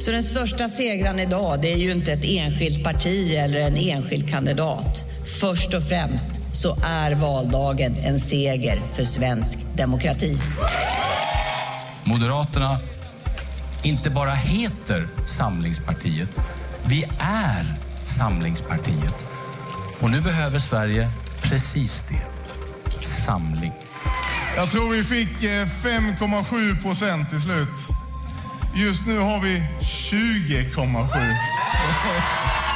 Så den största segran idag, det är ju inte ett enskilt parti eller en enskild kandidat. Först och främst så är valdagen en seger för svensk demokrati. Moderaterna inte bara heter Samlingspartiet, vi är Samlingspartiet. Och nu behöver Sverige precis det. Samling. Jag tror vi fick eh, 5,7 procent till slut. Just nu har vi 20,7.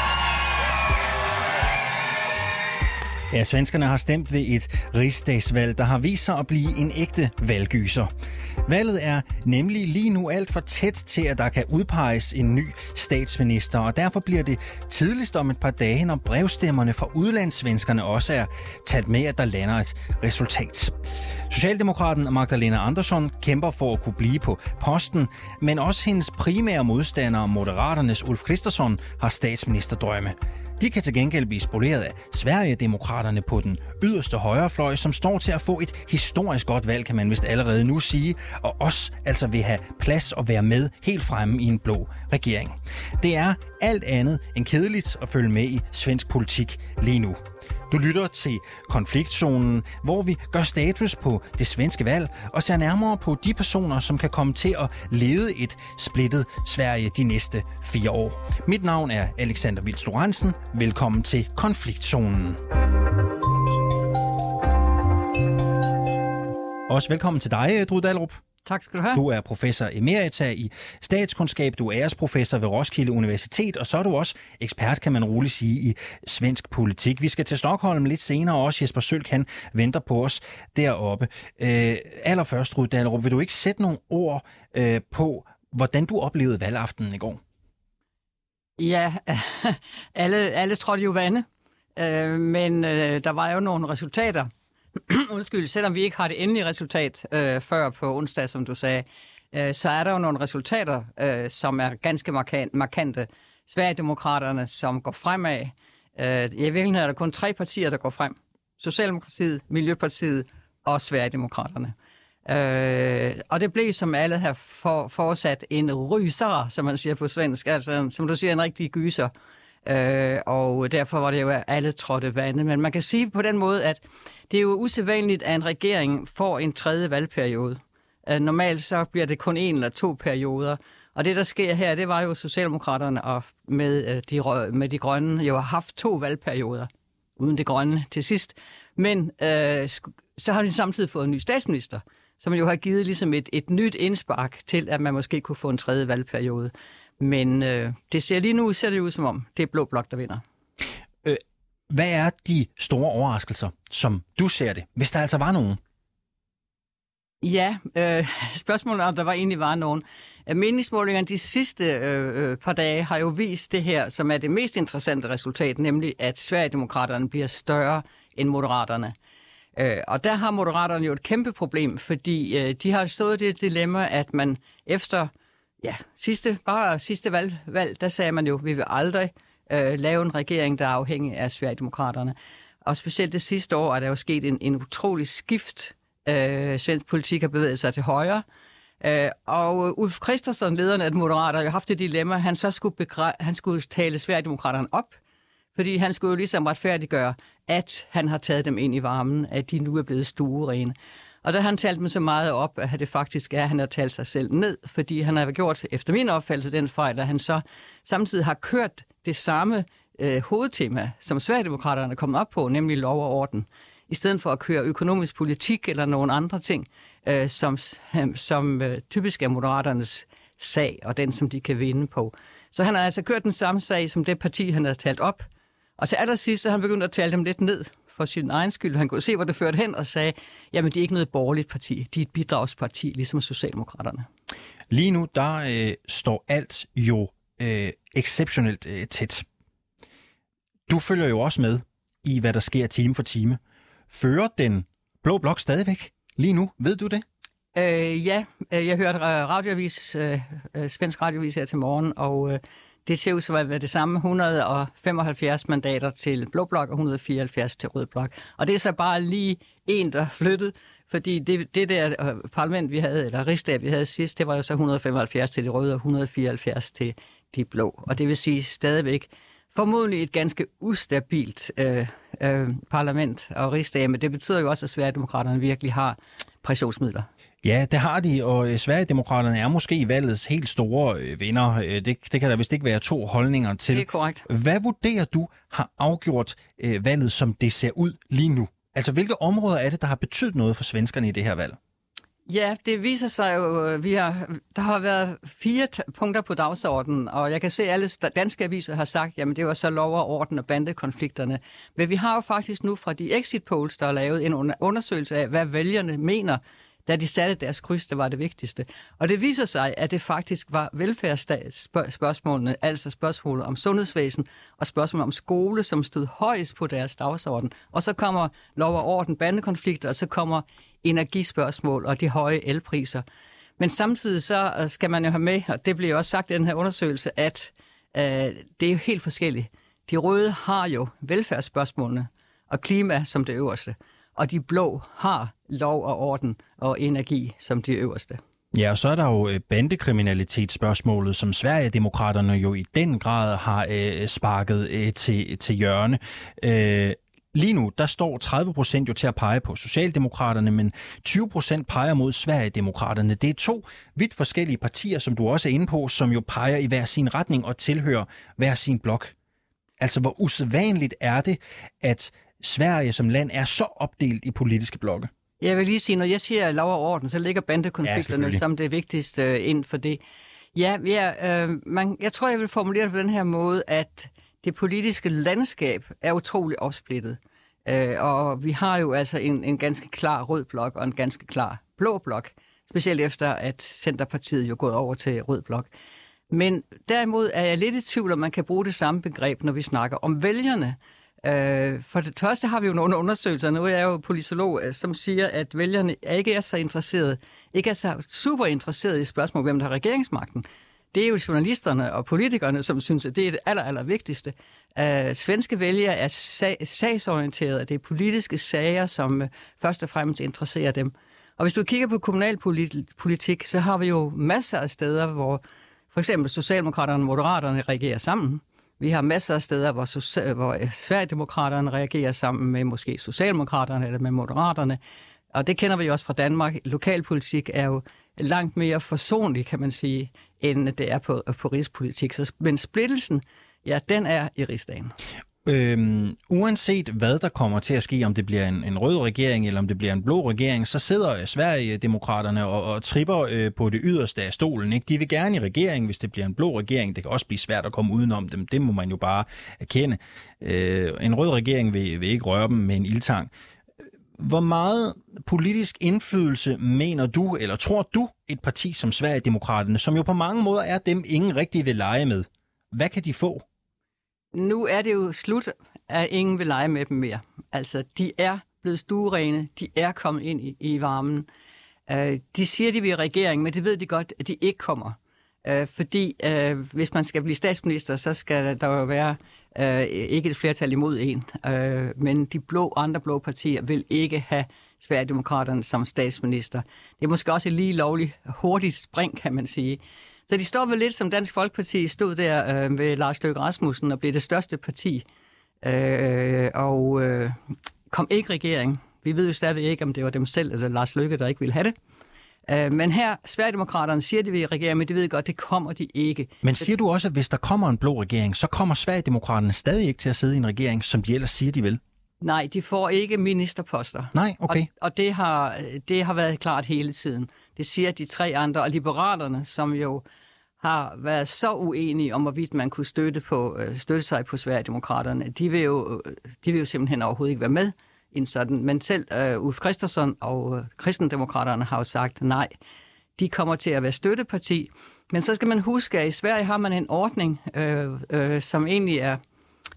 Ja, svenskerne har stemt ved et rigsdagsvalg, der har vist sig at blive en ægte valggyser. Valget er nemlig lige nu alt for tæt til, at der kan udpeges en ny statsminister, og derfor bliver det tidligst om et par dage, når brevstemmerne fra udlandssvenskerne også er talt med, at der lander et resultat. Socialdemokraten Magdalena Andersson kæmper for at kunne blive på posten, men også hendes primære modstander, Moderaternes Ulf Kristersson, har statsministerdrømme. De kan til gengæld blive spoleret af Sverigedemokraterne på den yderste højrefløj, som står til at få et historisk godt valg, kan man vist allerede nu sige, og også altså vil have plads og være med helt fremme i en blå regering. Det er alt andet end kedeligt at følge med i svensk politik lige nu. Du lytter til konfliktzonen, hvor vi gør status på det svenske valg og ser nærmere på de personer, som kan komme til at lede et splittet Sverige de næste fire år. Mit navn er Alexander Vils Velkommen til konfliktzonen. Også velkommen til dig, Drud Dalrup. Tak skal du have. Du er professor emerita i statskundskab, du er æresprofessor ved Roskilde Universitet, og så er du også ekspert, kan man roligt sige, i svensk politik. Vi skal til Stockholm lidt senere, og også Jesper Sølk, han venter på os deroppe. Øh, allerførst, Rud Dallerup, vil du ikke sætte nogle ord øh, på, hvordan du oplevede valgaftenen i går? Ja, alle, alle trådte jo vande, øh, men øh, der var jo nogle resultater, undskyld, selvom vi ikke har det endelige resultat øh, før på onsdag, som du sagde, øh, så er der jo nogle resultater, øh, som er ganske markant, markante. Sverigedemokraterne, som går fremad. Øh, I virkeligheden er der kun tre partier, der går frem. Socialdemokratiet, Miljøpartiet og Sverigedemokraterne. Øh, og det blev, som alle har for, forudsat, en rysere, som man siger på svensk. Altså, som du siger, en rigtig gyser. Øh, Øh, og derfor var det jo, alle trådte vande. Men man kan sige på den måde, at det er jo usædvanligt, at en regering får en tredje valgperiode. Øh, normalt så bliver det kun en eller to perioder. Og det, der sker her, det var jo Socialdemokraterne og med, øh, de, med de grønne jo har haft to valgperioder uden det grønne til sidst. Men øh, så har de samtidig fået en ny statsminister, som jo har givet ligesom et, et nyt indspark til, at man måske kunne få en tredje valgperiode. Men øh, det ser lige nu ser det ud som om, det er Blå Blok, der vinder. Øh, hvad er de store overraskelser, som du ser det, hvis der altså var nogen? Ja, øh, spørgsmålet er, om der var egentlig var nogen. Meningsmålingerne de sidste øh, øh, par dage har jo vist det her, som er det mest interessante resultat, nemlig at Sverigedemokraterne bliver større end Moderaterne. Øh, og der har Moderaterne jo et kæmpe problem, fordi øh, de har stået det dilemma, at man efter ja, sidste, bare sidste valg, valg, der sagde man jo, vi vil aldrig øh, lave en regering, der er afhængig af Sverigedemokraterne. Og specielt det sidste år er der jo sket en, en utrolig skift. Øh, svensk politik har bevæget sig til højre. Øh, og Ulf Christensen, lederen af Moderater, har jo haft det dilemma, han så skulle, begre- han skulle tale Sverigedemokraterne op, fordi han skulle jo ligesom retfærdiggøre, at han har taget dem ind i varmen, at de nu er blevet stuerene. Og der har han talt dem så meget op, at det faktisk er, at han har talt sig selv ned, fordi han har gjort, efter min opfattelse, den fejl, at han så samtidig har kørt det samme øh, hovedtema, som Sverigedemokraterne er kommet op på, nemlig lov og orden, i stedet for at køre økonomisk politik eller nogle andre ting, øh, som, øh, som øh, typisk er moderaternes sag, og den, som de kan vinde på. Så han har altså kørt den samme sag, som det parti, han har talt op. Og til allersidst, så har han begyndt at tale dem lidt ned for sin egen skyld. Han kunne se, hvor det førte hen, og sagde, jamen de er ikke noget borgerligt parti, de er et bidragsparti, ligesom Socialdemokraterne. Lige nu, der øh, står alt jo øh, exceptionelt øh, tæt. Du følger jo også med i, hvad der sker time for time. Fører den blå blok stadigvæk lige nu? Ved du det? Øh, ja, øh, jeg hørte radioavis, øh, øh, svensk radioavis her til morgen, og øh, det ser ud som at være det samme 175 mandater til Blå Blok og 174 til Rød Blok. Og det er så bare lige en, der er flyttet Fordi det, det der øh, parlament, vi havde, eller rigsdag, vi havde sidst, det var jo så 175 til de røde og 174 til de blå. Og det vil sige stadigvæk formodentlig et ganske ustabilt øh, øh, parlament og rigsdag, men det betyder jo også, at Sverigedemokraterne virkelig har pressionsmidler. Ja, det har de, og øh, Sverigedemokraterne er måske valgets helt store øh, vinder. Øh, det, det kan der vist ikke være to holdninger til. Det er korrekt. Hvad vurderer du har afgjort øh, valget, som det ser ud lige nu? Altså, hvilke områder er det, der har betydet noget for svenskerne i det her valg? Ja, det viser sig jo, vi har, der har været fire punkter på dagsordenen, og jeg kan se, at alle danske aviser har sagt, jamen det var så lov og orden og bandekonflikterne. Men vi har jo faktisk nu fra de exit polls, der har lavet en undersøgelse af, hvad vælgerne mener, da de satte deres kryds, det var det vigtigste. Og det viser sig, at det faktisk var velfærdsspørgsmålene, altså spørgsmålet om sundhedsvæsen og spørgsmålet om skole, som stod højst på deres dagsorden. Og så kommer lov og orden, bandekonflikter, og så kommer energispørgsmål og de høje elpriser. Men samtidig så øh, skal man jo have med, og det bliver også sagt i den her undersøgelse, at øh, det er jo helt forskelligt. De røde har jo velfærdsspørgsmålene og klima som det øverste, og de blå har lov og orden og energi som de øverste. Ja, og så er der jo øh, bandekriminalitetsspørgsmålet, som Sverigedemokraterne jo i den grad har øh, sparket øh, til, til hjørne. Øh, Lige nu, der står 30 procent jo til at pege på Socialdemokraterne, men 20 procent peger mod Sverigedemokraterne. Det er to vidt forskellige partier, som du også er inde på, som jo peger i hver sin retning og tilhører hver sin blok. Altså, hvor usædvanligt er det, at Sverige som land er så opdelt i politiske blokke? Jeg vil lige sige, når jeg siger lov og orden, så ligger bandekonflikterne ja, som det vigtigste øh, ind for det. Ja, ja øh, man, jeg tror, jeg vil formulere det på den her måde, at det politiske landskab er utrolig opsplittet. Øh, og vi har jo altså en, en ganske klar rød blok og en ganske klar blå blok, specielt efter at Centerpartiet jo gået over til rød blok. Men derimod er jeg lidt i tvivl, om man kan bruge det samme begreb, når vi snakker om vælgerne. Øh, for det første har vi jo nogle undersøgelser, nu er jeg jo politolog, øh, som siger, at vælgerne ikke er så interesserede, ikke er så super interesserede i spørgsmålet, hvem der har regeringsmagten det er jo journalisterne og politikerne, som synes, at det er det aller, aller vigtigste. Øh, svenske vælgere er sag, sagsorienterede, det er politiske sager, som øh, først og fremmest interesserer dem. Og hvis du kigger på kommunalpolitik, så har vi jo masser af steder, hvor for eksempel Socialdemokraterne og Moderaterne regerer sammen. Vi har masser af steder, hvor, hvor øh, Sverigedemokraterne reagerer sammen med måske Socialdemokraterne eller med Moderaterne. Og det kender vi jo også fra Danmark. Lokalpolitik er jo langt mere forsonlig, kan man sige, end det er på, på rigspolitik. Så, men splittelsen, ja, den er i rigsdagen. Øhm, uanset hvad der kommer til at ske, om det bliver en, en rød regering eller om det bliver en blå regering, så sidder øh, Sverigedemokraterne og, og tripper øh, på det yderste af stolen. Ikke? De vil gerne i regering, hvis det bliver en blå regering. Det kan også blive svært at komme udenom dem. Det må man jo bare erkende. Øh, en rød regering vil, vil ikke røre dem med en ildtang. Hvor meget politisk indflydelse mener du, eller tror du, et parti som Sverigedemokraterne, som jo på mange måder er dem, ingen rigtig vil lege med, hvad kan de få? Nu er det jo slut, at ingen vil lege med dem mere. Altså, de er blevet stuerene, de er kommet ind i, i varmen. Uh, de siger, de vil i regering, men det ved de godt, at de ikke kommer. Uh, fordi uh, hvis man skal blive statsminister, så skal der jo være uh, ikke et flertal imod en. Uh, men de blå, andre blå partier vil ikke have Sverigedemokraterne som statsminister. Det er måske også et lige lovligt hurtigt spring, kan man sige. Så de står vel lidt som Dansk Folkeparti stod der øh, ved Lars Løkke Rasmussen og blev det største parti. Øh, og øh, kom ikke regering. Vi ved jo stadig ikke, om det var dem selv eller Lars Løkke, der ikke ville have det. Øh, men her, Sverigedemokraterne siger, at de vil regere, men de ved godt, det kommer de ikke. Men siger du også, at hvis der kommer en blå regering, så kommer Sverigedemokraterne stadig ikke til at sidde i en regering, som de ellers siger, de vil? Nej, de får ikke ministerposter. Nej, okay. Og, og det, har, det har været klart hele tiden. Det siger de tre andre, og liberalerne, som jo har været så uenige om, hvorvidt man kunne støtte, på, øh, støtte sig på Sverigedemokraterne, de vil, jo, øh, de vil jo simpelthen overhovedet ikke være med i en sådan. Men selv uh, Ulf Christensen og uh, kristendemokraterne har jo sagt nej. De kommer til at være støtteparti. Men så skal man huske, at i Sverige har man en ordning, øh, øh, som egentlig er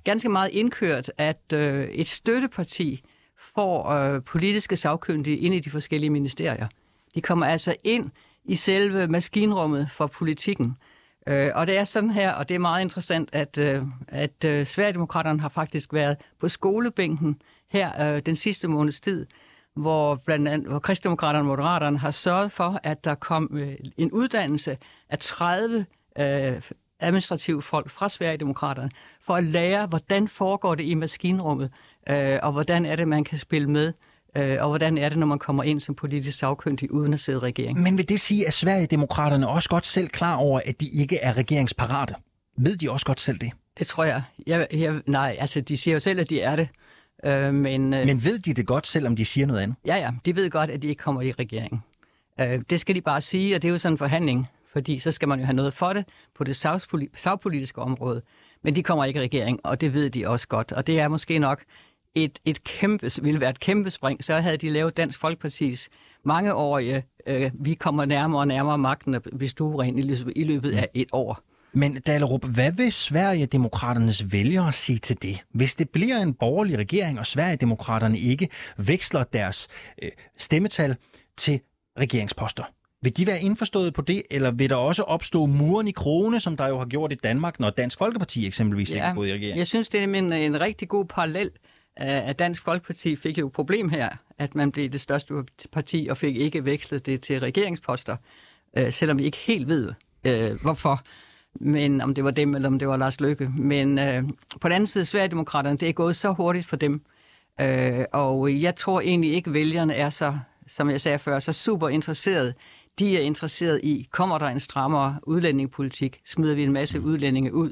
ganske meget indkørt, at øh, et støtteparti får øh, politiske sagkyndige ind i de forskellige ministerier. De kommer altså ind i selve maskinrummet for politikken. Øh, og det er sådan her, og det er meget interessant, at, øh, at øh, Sverigedemokraterne har faktisk været på skolebænken her øh, den sidste måneds tid, hvor blandt andet hvor Kristdemokraterne og Moderaterne har sørget for, at der kom øh, en uddannelse af 30 øh, administrative folk fra Sverigedemokraterne, for at lære, hvordan foregår det i maskinrummet, øh, og hvordan er det, man kan spille med, øh, og hvordan er det, når man kommer ind som politisk sagkyndig uden at sidde i regeringen. Men vil det sige, at Sverigedemokraterne også godt selv klar over, at de ikke er regeringsparate? Ved de også godt selv det? Det tror jeg. jeg, jeg nej, altså de siger jo selv, at de er det. Øh, men, øh, men ved de det godt, selvom de siger noget andet? Ja, ja. De ved godt, at de ikke kommer i regeringen. Øh, det skal de bare sige, og det er jo sådan en forhandling, fordi så skal man jo have noget for det på det sagpolitiske område. Men de kommer ikke i regering, og det ved de også godt. Og det er måske nok et, et kæmpe, ville være et kæmpe spring. Så havde de lavet Dansk Folkepartis mangeårige, øh, vi kommer nærmere og nærmere magten og bestueren i, i løbet af et år. Men Dalerup, hvad vil Sverigedemokraternes vælgere sige til det? Hvis det bliver en borgerlig regering, og Sverigedemokraterne ikke veksler deres øh, stemmetal til regeringsposter, vil de være indforstået på det, eller vil der også opstå muren i krone, som der jo har gjort i Danmark, når Dansk Folkeparti eksempelvis ja, ikke er gået i regering? Jeg synes, det er en, en rigtig god parallel, at Dansk Folkeparti fik jo et problem her, at man blev det største parti og fik ikke vekslet det til regeringsposter, øh, selvom vi ikke helt ved, øh, hvorfor men om det var dem, eller om det var Lars Løkke. Men øh, på den anden side, Sverigedemokraterne, det er gået så hurtigt for dem. Øh, og jeg tror egentlig ikke, vælgerne er så, som jeg sagde før, så super interesseret. De er interesseret i, kommer der en strammere udlændingepolitik? Smider vi en masse udlændinge ud?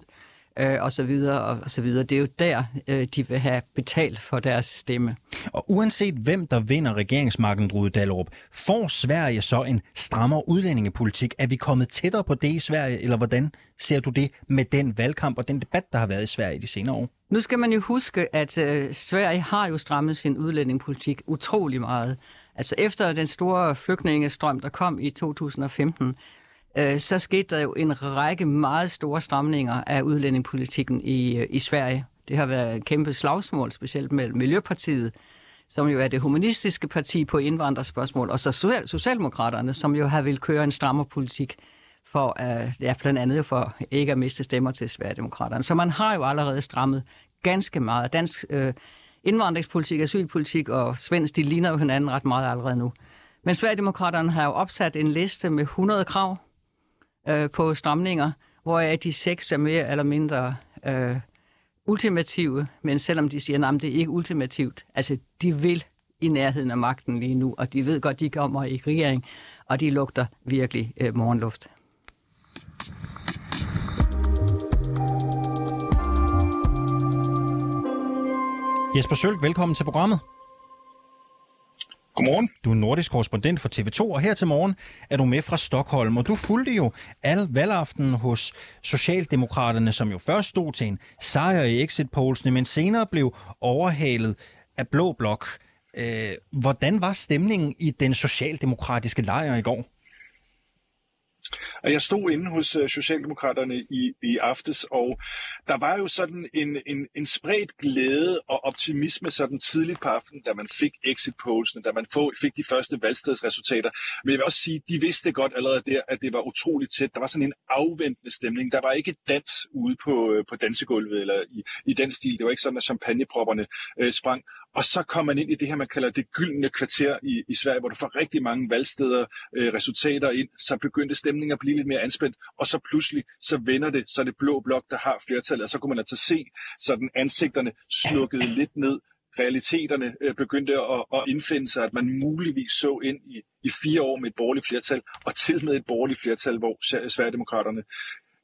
Øh, og så videre og så videre. Det er jo der, øh, de vil have betalt for deres stemme. Og uanset hvem der vinder regeringsmagten, Rude Dallerup, får Sverige så en strammere udlændingepolitik? Er vi kommet tættere på det i Sverige, eller hvordan ser du det med den valgkamp og den debat, der har været i Sverige de senere år? Nu skal man jo huske, at øh, Sverige har jo strammet sin udlændingepolitik utrolig meget. Altså efter den store flygtningestrøm, der kom i 2015, øh, så skete der jo en række meget store stramninger af udlændingepolitikken i, øh, i Sverige. Det har været et kæmpe slagsmål, specielt mellem Miljøpartiet, som jo er det humanistiske parti på indvandrerspørgsmål, og så Socialdemokraterne, som jo har vil køre en strammere politik for, uh, ja, blandt andet for ikke at miste stemmer til Sverigedemokraterne. Så man har jo allerede strammet ganske meget. Dansk øh, indvandringspolitik, asylpolitik og svensk, de ligner jo hinanden ret meget allerede nu. Men Sverigedemokraterne har jo opsat en liste med 100 krav, øh, på stramninger, hvor de seks er mere eller mindre øh, ultimative, men selvom de siger, at det er ikke ultimativt, altså de vil i nærheden af magten lige nu, og de ved godt, de kommer i regering, og de lugter virkelig øh, morgenluft. Jesper Sølk, velkommen til programmet. Godmorgen. Du er nordisk korrespondent for TV2, og her til morgen er du med fra Stockholm. Og du fulgte jo al valgaften hos Socialdemokraterne, som jo først stod til en sejr i exit-polsene, men senere blev overhalet af Blå Blok. Øh, hvordan var stemningen i den socialdemokratiske lejr i går? Og jeg stod inde hos øh, Socialdemokraterne i, i aftes, og der var jo sådan en, en, en spredt glæde og optimisme sådan tidligt på aftenen, da man fik exit pollsene, da man få, fik de første valgstedsresultater. Men jeg vil også sige, de vidste godt allerede der, at det var utroligt tæt. Der var sådan en afventende stemning. Der var ikke dans ude på, øh, på dansegulvet eller i, i den stil. Det var ikke sådan, at champagnepropperne øh, sprang. Og så kommer man ind i det her, man kalder det gyldne kvarter i, i Sverige, hvor du får rigtig mange valgsteder øh, resultater ind. Så begyndte stemningen at blive lidt mere anspændt, og så pludselig, så vender det, så er det blå blok, der har flertallet, og så kunne man altså se sådan ansigterne slukkede lidt ned, realiteterne øh, begyndte at, at indfinde sig, at man muligvis så ind i, i fire år med et borgerligt flertal, og til med et borgerligt flertal, hvor Sverigedemokraterne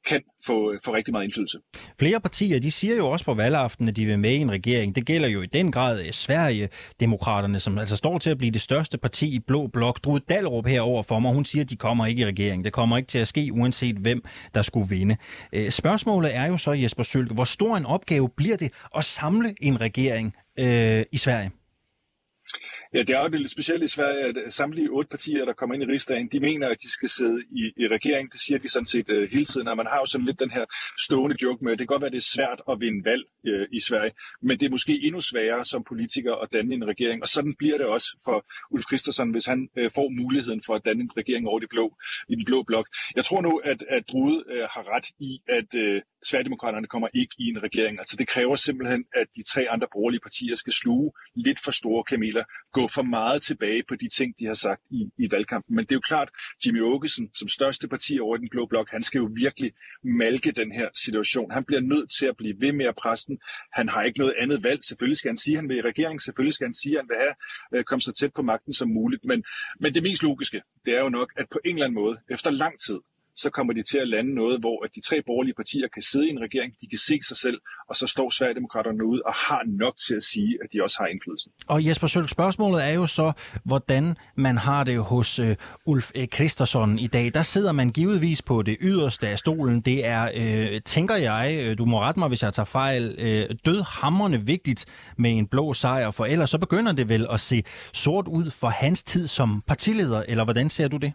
kan få, få rigtig meget indflydelse. Flere partier de siger jo også på valgaften, at de vil med i en regering. Det gælder jo i den grad eh, Sverige Demokraterne, som altså står til at blive det største parti i Blå Blok. Drud Dalrup herover for mig, hun siger, at de kommer ikke i regering. Det kommer ikke til at ske, uanset hvem der skulle vinde. Eh, spørgsmålet er jo så, Jesper Sølke, hvor stor en opgave bliver det at samle en regering øh, i Sverige? Ja, det er jo lidt specielt i Sverige, at øh, samtlige otte partier, der kommer ind i rigsdagen, de mener, at de skal sidde i, i regering. Det siger de sådan set uh, hele tiden, og man har jo sådan lidt den her stående joke med, at det kan godt være, at det er svært at vinde valg uh, i Sverige, men det er måske endnu sværere som politiker at danne en regering, og sådan bliver det også for Ulf Christensen, hvis han uh, får muligheden for at danne en regering over de blå, i den blå blok. Jeg tror nu, at, at Drude uh, har ret i, at uh, Sverigedemokraterne kommer ikke i en regering. Altså det kræver simpelthen, at de tre andre borgerlige partier skal sluge lidt for store kameler eller gå for meget tilbage på de ting, de har sagt i, i valgkampen. Men det er jo klart, Jimmy Åkesson, som største parti over i den blå blok, han skal jo virkelig malke den her situation. Han bliver nødt til at blive ved med at presse den. Han har ikke noget andet valg. Selvfølgelig skal han sige, at han vil i regering. Selvfølgelig skal han sige, at han vil have øh, komme så tæt på magten som muligt. Men, men det mest logiske, det er jo nok, at på en eller anden måde, efter lang tid, så kommer de til at lande noget, hvor at de tre borgerlige partier kan sidde i en regering, de kan se sig selv, og så står Sverigedemokraterne ud og har nok til at sige, at de også har indflydelsen. Og Jesper Sølg, spørgsmålet er jo så, hvordan man har det hos øh, Ulf øh, Kristersson i dag. Der sidder man givetvis på det yderste af stolen. Det er, øh, tænker jeg, øh, du må rette mig, hvis jeg tager fejl, øh, dødhammerne vigtigt med en blå sejr, for ellers så begynder det vel at se sort ud for hans tid som partileder, eller hvordan ser du det?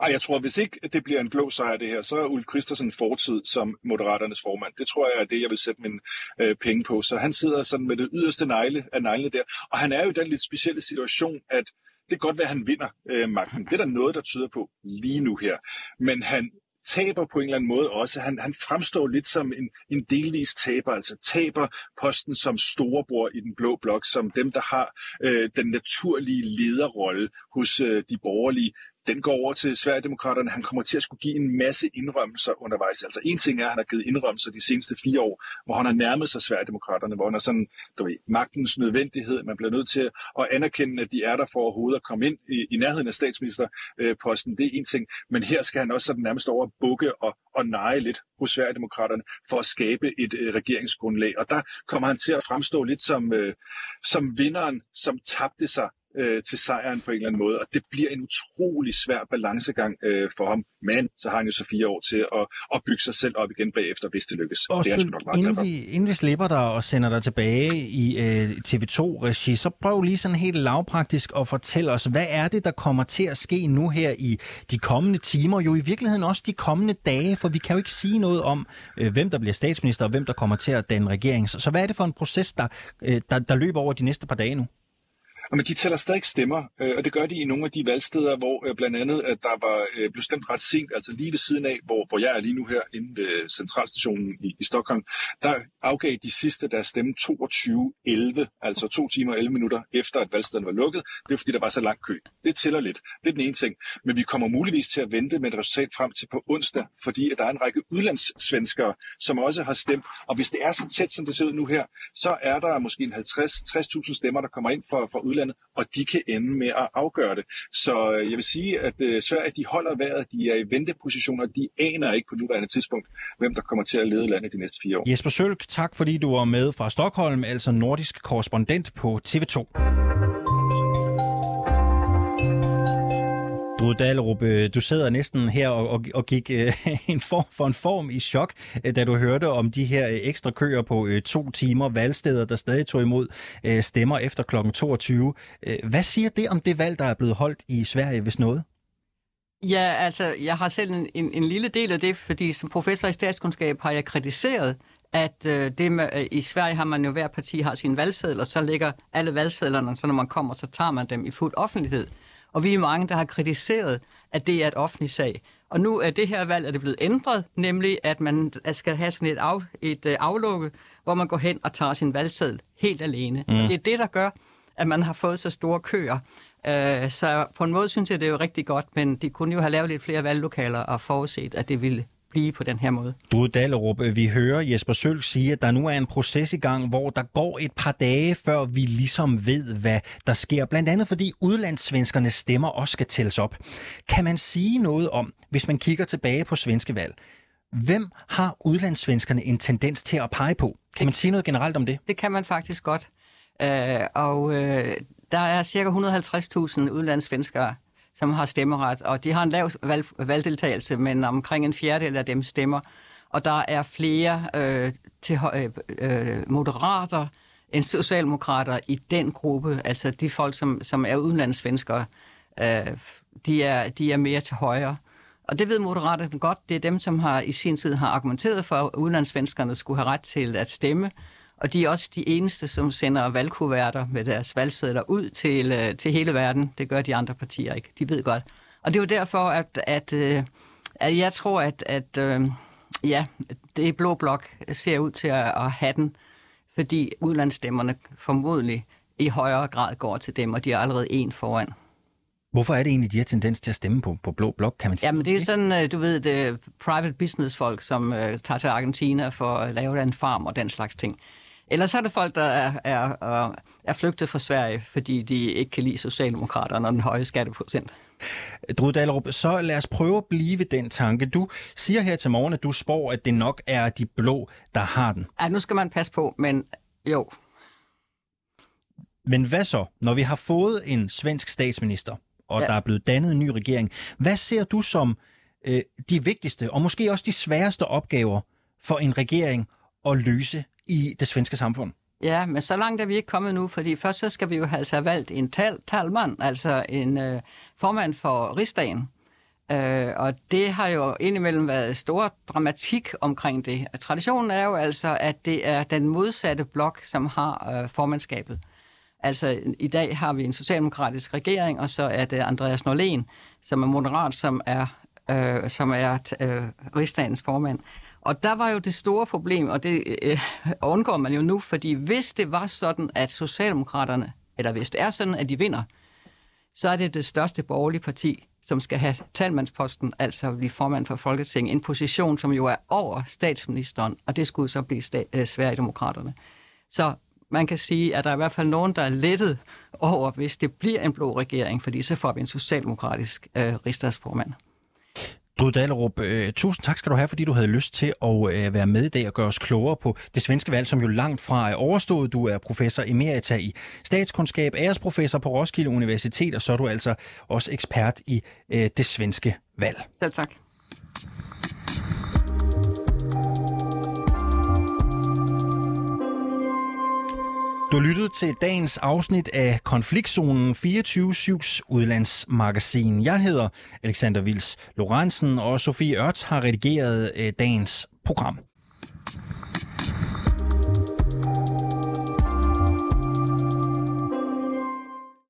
Ej, jeg tror, hvis ikke det bliver en blå sejr det her, så er Ulf Christensen fortid som Moderaternes formand. Det tror jeg er det, jeg vil sætte min øh, penge på. Så han sidder sådan med det yderste negle af neglene der. Og han er jo i den lidt specielle situation, at det kan godt være, at han vinder øh, magten. Det er der noget, der tyder på lige nu her. Men han taber på en eller anden måde også. Han, han fremstår lidt som en, en delvis taber, altså taber posten som storebror i den blå blok, som dem, der har øh, den naturlige lederrolle hos øh, de borgerlige den går over til Sverigedemokraterne. Han kommer til at skulle give en masse indrømmelser undervejs. Altså en ting er, at han har givet indrømmelser de seneste fire år, hvor han har nærmet sig Sverigedemokraterne, hvor han er sådan, du ved, magtens nødvendighed. Man bliver nødt til at anerkende, at de er der for overhovedet at komme ind i, i nærheden af statsministerposten. Det er en ting. Men her skal han også sådan nærmest over bukke og, og neje lidt hos Sverigedemokraterne for at skabe et øh, regeringsgrundlag. Og der kommer han til at fremstå lidt som, øh, som vinderen, som tabte sig øh, til sejren på en eller anden måde, og det bliver en utrolig svær balancegang øh, for ham. Men så har han jo så fire år til at, at bygge sig selv op igen bagefter, hvis det lykkes. Og det er så, nok inden, vi, inden vi slipper dig og sender dig tilbage i øh, TV2-regi, så prøv lige sådan helt lavpraktisk at fortælle os, hvad er det, der kommer til at ske nu her i de kommende timer, jo i virkeligheden også de kommende dage, for vi kan jo ikke sige noget om, øh, hvem der bliver statsminister og hvem der kommer til at danne regering. Så, så hvad er det for en proces, der, øh, der, der løber over de næste par dage nu? Men de tæller stadig stemmer, øh, og det gør de i nogle af de valgsteder, hvor øh, blandt andet at der var øh, blev blevet stemt ret sent, altså lige ved siden af, hvor, hvor jeg er lige nu her inde ved centralstationen i, i Stockholm, der afgav de sidste deres stemme 22.11, altså to timer og 11 minutter efter, at valgstederne var lukket. Det er fordi, der var så lang kø. Det tæller lidt. Det er den ene ting. Men vi kommer muligvis til at vente med et resultat frem til på onsdag, fordi at der er en række udlandssvenskere, som også har stemt. Og hvis det er så tæt, som det ser ud nu her, så er der måske en 50-60.000 stemmer, der kommer ind for, for udlandet, og de kan ende med at afgøre det. Så øh, jeg vil sige, at øh, Sverige de holder vejret, de er i ventepositioner, de aner ikke på nuværende tidspunkt, hvem der kommer til at lede landet de næste fire år. Jesper Sølk, tak fordi du var med fra Stockholm, altså nordisk korrespondent på TV2. Drud Dahlerup, øh, du sidder næsten her og, og, og gik øh, en form for en form i chok, øh, da du hørte om de her øh, ekstra køer på øh, to timer, valgsteder, der stadig tog imod øh, stemmer efter kl. 22. Hvad siger det om det valg, der er blevet holdt i Sverige, hvis noget? Ja, altså, jeg har selv en, en, en lille del af det, fordi som professor i statskundskab har jeg kritiseret, at øh, det med, øh, i Sverige har man jo, hver parti har sin valgseddel, og så ligger alle valgsedlerne, så når man kommer, så tager man dem i fuld offentlighed. Og vi er mange, der har kritiseret, at det er et offentligt sag. Og nu er det her valg er det blevet ændret, nemlig at man skal have sådan et, af, et øh, aflukke, hvor man går hen og tager sin valgseddel helt alene. Mm. Det er det, der gør, at man har fået så store køer. Uh, så på en måde synes jeg, det er jo rigtig godt, men de kunne jo have lavet lidt flere valglokaler og forudset, at det ville blive på den her måde. Du Dallerup, vi hører Jesper Sølk sige, at der nu er en proces i gang, hvor der går et par dage, før vi ligesom ved, hvad der sker. Blandt andet fordi udlandssvenskernes stemmer også skal tælles op. Kan man sige noget om, hvis man kigger tilbage på svenske valg, hvem har udlandssvenskerne en tendens til at pege på? Kan man sige noget generelt om det? Det kan man faktisk godt. Uh, og uh, der er cirka 150.000 udlandssvenskere som har stemmeret, og de har en lav valg, valgdeltagelse, men omkring en fjerdedel af dem stemmer. Og der er flere øh, til, øh, øh, moderater end socialdemokrater i den gruppe, altså de folk, som, som er udenlandssvenskere, øh, de, er, de er mere til højre. Og det ved Moderaterne godt. Det er dem, som har i sin tid har argumenteret for, at udenlandssvenskerne skulle have ret til at stemme. Og de er også de eneste, som sender valgkuverter med deres valgsedler ud til, øh, til hele verden. Det gør de andre partier ikke. De ved godt. Og det er jo derfor, at, at, øh, at jeg tror, at, at øh, ja, det blå blok ser ud til at, at have den, fordi udlandsstemmerne formodentlig i højere grad går til dem, og de er allerede en foran. Hvorfor er det egentlig, de har tendens til at stemme på, på blå blok, kan man sige? Jamen det er sådan, du ved, det private business folk, som uh, tager til Argentina for at lave en farm og den slags ting. Ellers er det folk, der er, er, er flygtet fra Sverige, fordi de ikke kan lide Socialdemokraterne og den høje skatteprocent. Drud Dahlerup, så lad os prøve at blive ved den tanke. Du siger her til morgen, at du spår, at det nok er de blå, der har den. Ja, nu skal man passe på, men jo. Men hvad så, når vi har fået en svensk statsminister, og ja. der er blevet dannet en ny regering. Hvad ser du som øh, de vigtigste, og måske også de sværeste opgaver for en regering at løse i det svenske samfund? Ja, men så langt er vi ikke kommet nu, fordi først så skal vi jo altså have valgt en tal, talmand, altså en øh, formand for rigsdagen. Øh, og det har jo indimellem været stor dramatik omkring det. Traditionen er jo altså, at det er den modsatte blok, som har øh, formandskabet. Altså i dag har vi en socialdemokratisk regering, og så er det Andreas Norlén, som er moderat, som er, øh, som er øh, rigsdagens formand. Og der var jo det store problem, og det øh, undgår man jo nu, fordi hvis det var sådan, at Socialdemokraterne, eller hvis det er sådan, at de vinder, så er det det største borgerlige parti, som skal have talmandsposten, altså blive formand for Folketinget, en position, som jo er over statsministeren, og det skulle så blive sta- øh, Sverigedemokraterne. Så man kan sige, at der er i hvert fald nogen, der er lettet over, hvis det bliver en blå regering, fordi så får vi en socialdemokratisk øh, rigsdagsformand. Drud Dahlerup, øh, tusind tak skal du have, fordi du havde lyst til at øh, være med i dag og gøre os klogere på det svenske valg, som jo langt fra er overstået. Du er professor emerita i statskundskab, æresprofessor på Roskilde Universitet, og så er du altså også ekspert i øh, det svenske valg. Selv tak. Du lyttede til dagens afsnit af Konfliktzonen 24-7's udlandsmagasin. Jeg hedder Alexander Vils Lorentzen, og Sofie Ørts har redigeret øh, dagens program.